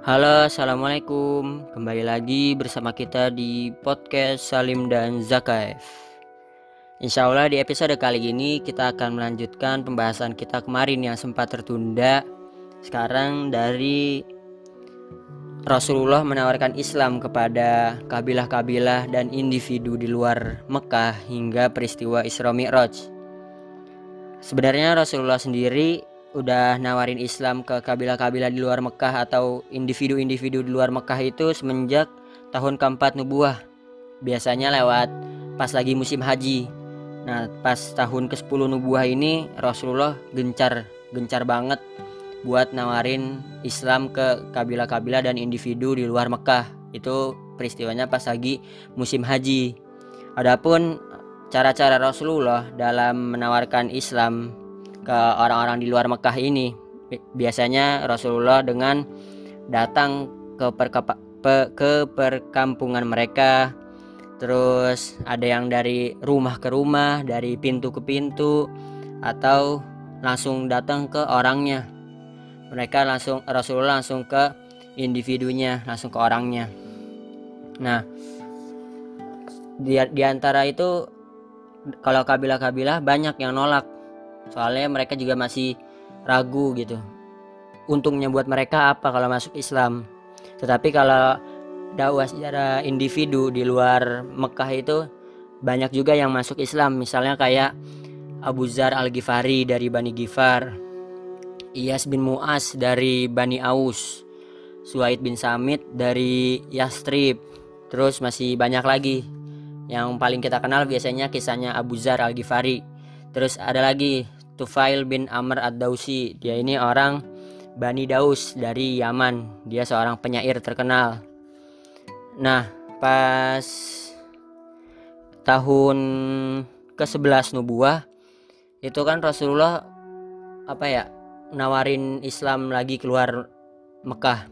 Halo, assalamualaikum. Kembali lagi bersama kita di podcast Salim dan Zakaev. Insya Allah di episode kali ini kita akan melanjutkan pembahasan kita kemarin yang sempat tertunda. Sekarang dari Rasulullah menawarkan Islam kepada kabilah-kabilah dan individu di luar Mekah hingga peristiwa Isra Mi'raj. Sebenarnya Rasulullah sendiri udah nawarin Islam ke kabilah-kabilah di luar Mekah atau individu-individu di luar Mekah itu semenjak tahun keempat nubuah. Biasanya lewat pas lagi musim haji. Nah, pas tahun ke-10 nubuah ini Rasulullah gencar gencar banget buat nawarin Islam ke kabilah-kabilah dan individu di luar Mekah. Itu peristiwanya pas lagi musim haji. Adapun cara-cara Rasulullah dalam menawarkan Islam ke orang-orang di luar Mekah ini. Biasanya Rasulullah dengan datang ke pe, ke perkampungan mereka. Terus ada yang dari rumah ke rumah dari pintu ke pintu atau langsung datang ke orangnya. Mereka langsung Rasulullah langsung ke individunya langsung ke orangnya. Nah di, di antara itu kalau kabilah-kabilah banyak yang nolak soalnya mereka juga masih ragu gitu. Untungnya buat mereka apa kalau masuk Islam? Tetapi kalau dakwah secara individu di luar Mekah itu banyak juga yang masuk Islam. Misalnya kayak Abu Zar Al Ghifari dari Bani Ghifar Iyas bin Muas dari Bani Aus Suaid bin Samit dari Yastrib terus masih banyak lagi. Yang paling kita kenal biasanya kisahnya Abu Zar Al Ghifari terus ada lagi Tufail bin Amr ad-Dausi. Dia ini orang Bani Daus dari Yaman. Dia seorang penyair terkenal. Nah, pas tahun ke-11 nubuah itu kan Rasulullah apa ya? nawarin Islam lagi keluar Mekah.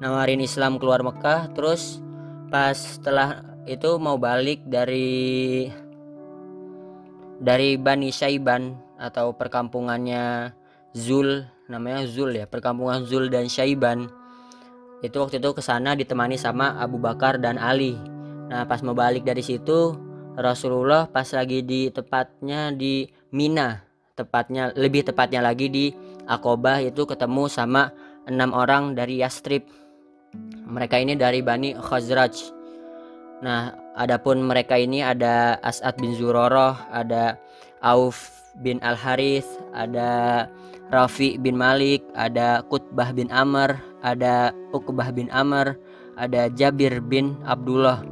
Nawarin Islam keluar Mekah terus pas setelah itu mau balik dari dari Bani Syaiban atau perkampungannya Zul namanya Zul ya perkampungan Zul dan Syaiban. Itu waktu itu ke sana ditemani sama Abu Bakar dan Ali. Nah pas mau balik dari situ Rasulullah pas lagi di tepatnya di Mina tepatnya lebih tepatnya lagi di Akobah itu ketemu sama enam orang dari Yastrib. Mereka ini dari Bani Khazraj. Nah adapun mereka ini ada As'ad bin Zuroroh ada Auf bin Al Harith, ada Rafi bin Malik, ada Kutbah bin Amr, ada Uqbah bin Amr, ada Jabir bin Abdullah.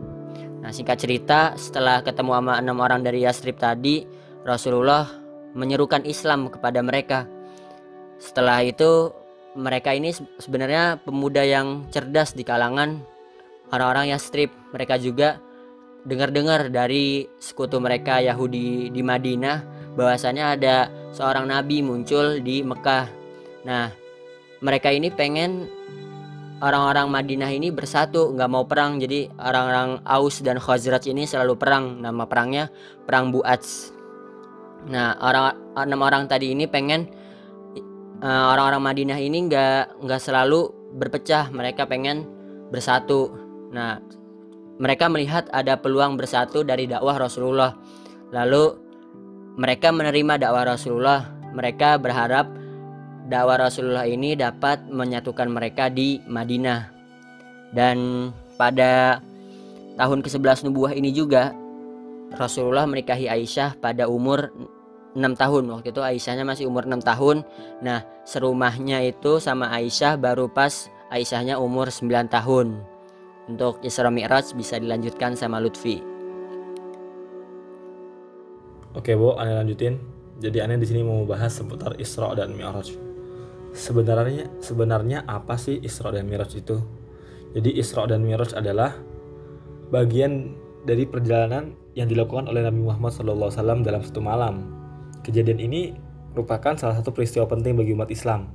Nah singkat cerita setelah ketemu sama enam orang dari Yastrib tadi Rasulullah menyerukan Islam kepada mereka. Setelah itu mereka ini sebenarnya pemuda yang cerdas di kalangan orang-orang Yastrib. Mereka juga dengar-dengar dari sekutu mereka Yahudi di Madinah bahwasanya ada seorang nabi muncul di Mekah. Nah, mereka ini pengen orang-orang Madinah ini bersatu, nggak mau perang. Jadi orang-orang Aus dan Khazraj ini selalu perang. Nama perangnya perang Buats. Nah, orang enam orang tadi ini pengen uh, orang-orang Madinah ini nggak nggak selalu berpecah. Mereka pengen bersatu. Nah, mereka melihat ada peluang bersatu dari dakwah Rasulullah. Lalu mereka menerima dakwah Rasulullah. Mereka berharap dakwah Rasulullah ini dapat menyatukan mereka di Madinah. Dan pada tahun ke-11 nubuah ini juga Rasulullah menikahi Aisyah pada umur 6 tahun. Waktu itu Aisyahnya masih umur 6 tahun. Nah, serumahnya itu sama Aisyah baru pas Aisyahnya umur 9 tahun. Untuk Isra Mi'raj bisa dilanjutkan sama Lutfi. Oke, Bu, aneh lanjutin. Jadi aneh di sini mau bahas seputar Isra dan Mi'raj. Sebenarnya sebenarnya apa sih Isra dan Mi'raj itu? Jadi Isra dan Mi'raj adalah bagian dari perjalanan yang dilakukan oleh Nabi Muhammad SAW dalam satu malam. Kejadian ini merupakan salah satu peristiwa penting bagi umat Islam,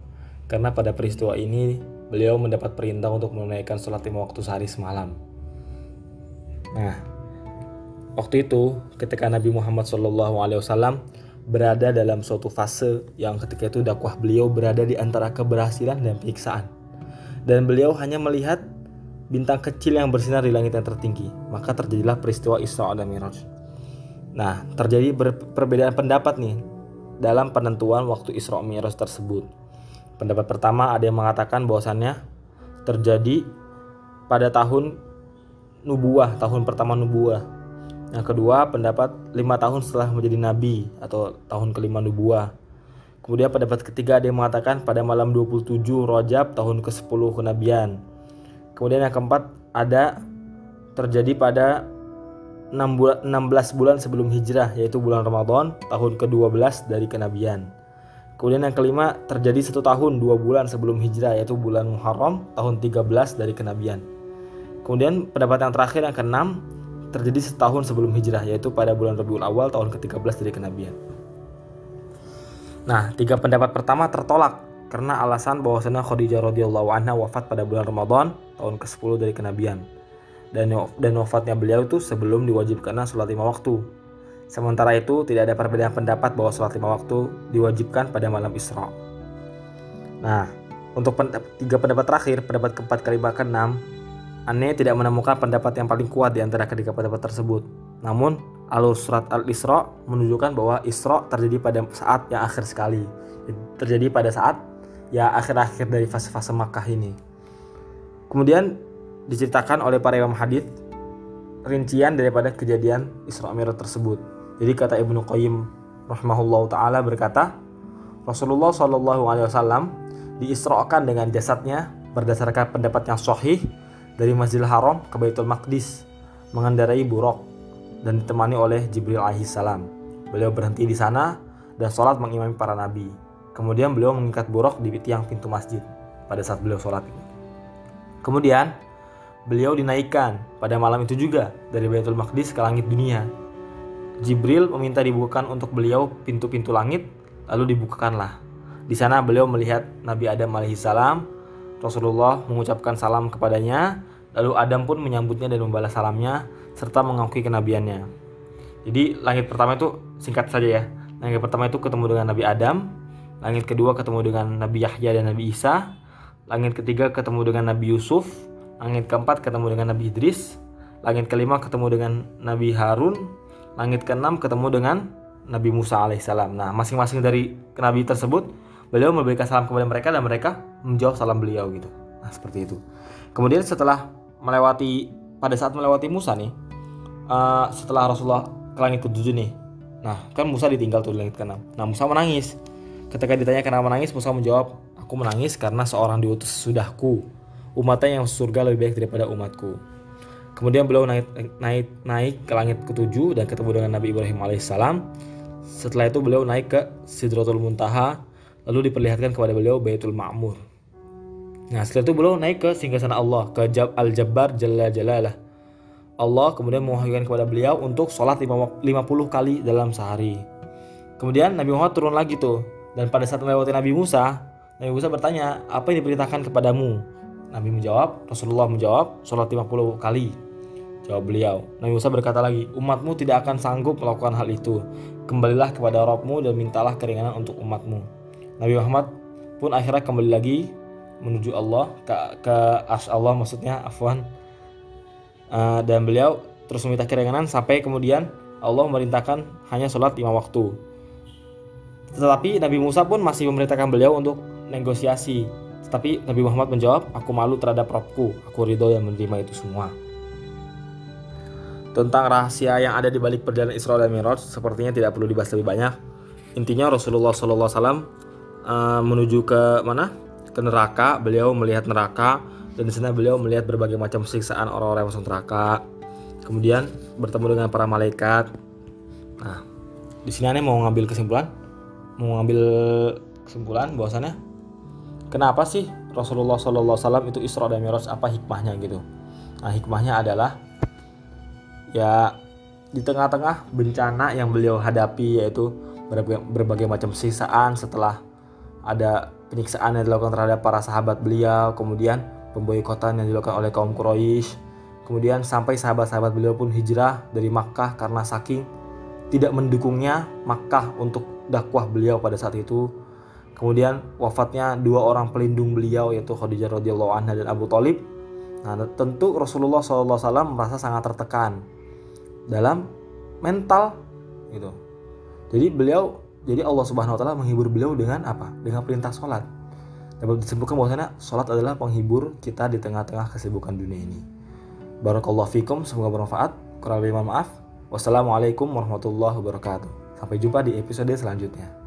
karena pada peristiwa ini beliau mendapat perintah untuk menunaikan sholat lima waktu sehari semalam. Nah, Waktu itu, ketika Nabi Muhammad SAW berada dalam suatu fase yang ketika itu dakwah beliau berada di antara keberhasilan dan penyiksaan. dan beliau hanya melihat bintang kecil yang bersinar di langit yang tertinggi. Maka terjadilah peristiwa Isra dan Miraj. Nah, terjadi perbedaan pendapat nih dalam penentuan waktu Isra Miraj tersebut. Pendapat pertama ada yang mengatakan bahwasannya terjadi pada tahun nubuah, tahun pertama nubuah. Yang kedua, pendapat lima tahun setelah menjadi nabi atau tahun kelima nubuah. Kemudian pendapat ketiga ada yang mengatakan pada malam 27 Rojab tahun ke-10 kenabian. Kemudian yang keempat ada terjadi pada 6 bulan, 16 bulan sebelum hijrah yaitu bulan Ramadan tahun ke-12 dari kenabian. Kemudian yang kelima terjadi satu tahun dua bulan sebelum hijrah yaitu bulan Muharram tahun 13 dari kenabian. Kemudian pendapat yang terakhir yang keenam terjadi setahun sebelum hijrah yaitu pada bulan Rabiul Awal tahun ke-13 dari kenabian. Nah, tiga pendapat pertama tertolak karena alasan bahwasanya Khadijah radhiyallahu anha wafat pada bulan Ramadan tahun ke-10 dari kenabian. Dan dan wafatnya beliau itu sebelum diwajibkannya sholat lima waktu. Sementara itu tidak ada perbedaan pendapat bahwa sholat lima waktu diwajibkan pada malam Isra. Nah, untuk pen tiga pendapat terakhir, pendapat keempat, kelima, keenam, aneh tidak menemukan pendapat yang paling kuat di antara ketiga pendapat tersebut. Namun, alur surat Al-Isra menunjukkan bahwa Isra terjadi pada saat yang akhir sekali. Terjadi pada saat ya akhir-akhir dari fase-fase Makkah ini. Kemudian diceritakan oleh para imam hadis rincian daripada kejadian Isra Mi'raj tersebut. Jadi kata Ibnu Qayyim rahimahullah taala berkata, Rasulullah Shallallahu alaihi wasallam diisrakan dengan jasadnya berdasarkan pendapat yang sahih dari Masjidil Haram ke Baitul Maqdis mengendarai buruk dan ditemani oleh Jibril alaihissalam. Beliau berhenti di sana dan sholat mengimami para nabi. Kemudian beliau mengikat buruk di tiang pintu masjid pada saat beliau sholat. Kemudian beliau dinaikkan pada malam itu juga dari Baitul Maqdis ke langit dunia. Jibril meminta dibukakan untuk beliau pintu-pintu langit, lalu dibukakanlah. Di sana beliau melihat Nabi Adam alaihissalam. Rasulullah mengucapkan salam kepadanya, lalu Adam pun menyambutnya dan membalas salamnya serta mengakui kenabiannya. Jadi langit pertama itu singkat saja ya. Langit pertama itu ketemu dengan Nabi Adam, langit kedua ketemu dengan Nabi Yahya dan Nabi Isa, langit ketiga ketemu dengan Nabi Yusuf, langit keempat ketemu dengan Nabi Idris, langit kelima ketemu dengan Nabi Harun, langit keenam ketemu dengan Nabi Musa alaihissalam. Nah, masing-masing dari nabi tersebut beliau memberikan salam kepada mereka dan mereka menjawab salam beliau gitu. Nah, seperti itu. Kemudian setelah melewati pada saat melewati Musa nih, uh, setelah Rasulullah ke langit ketujuh nih. Nah, kan Musa ditinggal tuh di langit keenam. Nah, Musa menangis. Ketika ditanya kenapa menangis, Musa menjawab, "Aku menangis karena seorang diutus sudahku. Umatnya yang surga lebih baik daripada umatku." Kemudian beliau naik naik naik ke langit ketujuh dan ketemu dengan Nabi Ibrahim alaihissalam. Setelah itu beliau naik ke Sidratul Muntaha, lalu diperlihatkan kepada beliau Baitul Ma'mur. Nah setelah itu beliau naik ke singgasana Allah, ke Al-Jabbar Jalla Jalalah. Allah kemudian mewahyukan kepada beliau untuk sholat 50 kali dalam sehari. Kemudian Nabi Muhammad turun lagi tuh. Dan pada saat melewati Nabi Musa, Nabi Musa bertanya, apa yang diperintahkan kepadamu? Nabi menjawab, Rasulullah menjawab, sholat 50 kali. Jawab beliau. Nabi Musa berkata lagi, umatmu tidak akan sanggup melakukan hal itu. Kembalilah kepada Robmu dan mintalah keringanan untuk umatmu. Nabi Muhammad pun akhirnya kembali lagi menuju Allah ke, ke as Allah maksudnya afwan uh, dan beliau terus meminta keringanan sampai kemudian Allah memerintahkan hanya sholat lima waktu. Tetapi Nabi Musa pun masih memerintahkan beliau untuk negosiasi. Tetapi Nabi Muhammad menjawab, aku malu terhadap Robku, aku ridho yang menerima itu semua. Tentang rahasia yang ada di balik perjalanan Isra dan Mi'raj, sepertinya tidak perlu dibahas lebih banyak. Intinya Rasulullah SAW uh, menuju ke mana? Ke neraka. Beliau melihat neraka dan di sana beliau melihat berbagai macam siksaan orang-orang yang masuk neraka. Kemudian bertemu dengan para malaikat. Nah, di sini aneh mau ngambil kesimpulan, mau ngambil kesimpulan bahwasannya kenapa sih Rasulullah SAW itu Isra dan Mi'raj apa hikmahnya gitu? Nah, hikmahnya adalah ya di tengah-tengah bencana yang beliau hadapi yaitu berbagai, berbagai macam siksaan setelah ada penyiksaan yang dilakukan terhadap para sahabat beliau, kemudian pemboikotan yang dilakukan oleh kaum Quraisy. Kemudian sampai sahabat-sahabat beliau pun hijrah dari Makkah karena saking tidak mendukungnya Makkah untuk dakwah beliau pada saat itu. kemudian wafatnya dua orang pelindung beliau yaitu Khadijah radhiyallahu anha dan Abu Talib nah tentu Rasulullah SAW merasa sangat tertekan dalam mental gitu jadi beliau jadi Allah Subhanahu Wa Taala menghibur beliau dengan apa? Dengan perintah sholat. Dapat disebutkan bahwasanya sholat adalah penghibur kita di tengah-tengah kesibukan dunia ini. Barakallahu fikum semoga bermanfaat. Kurang lebih maaf. Wassalamualaikum warahmatullahi wabarakatuh. Sampai jumpa di episode selanjutnya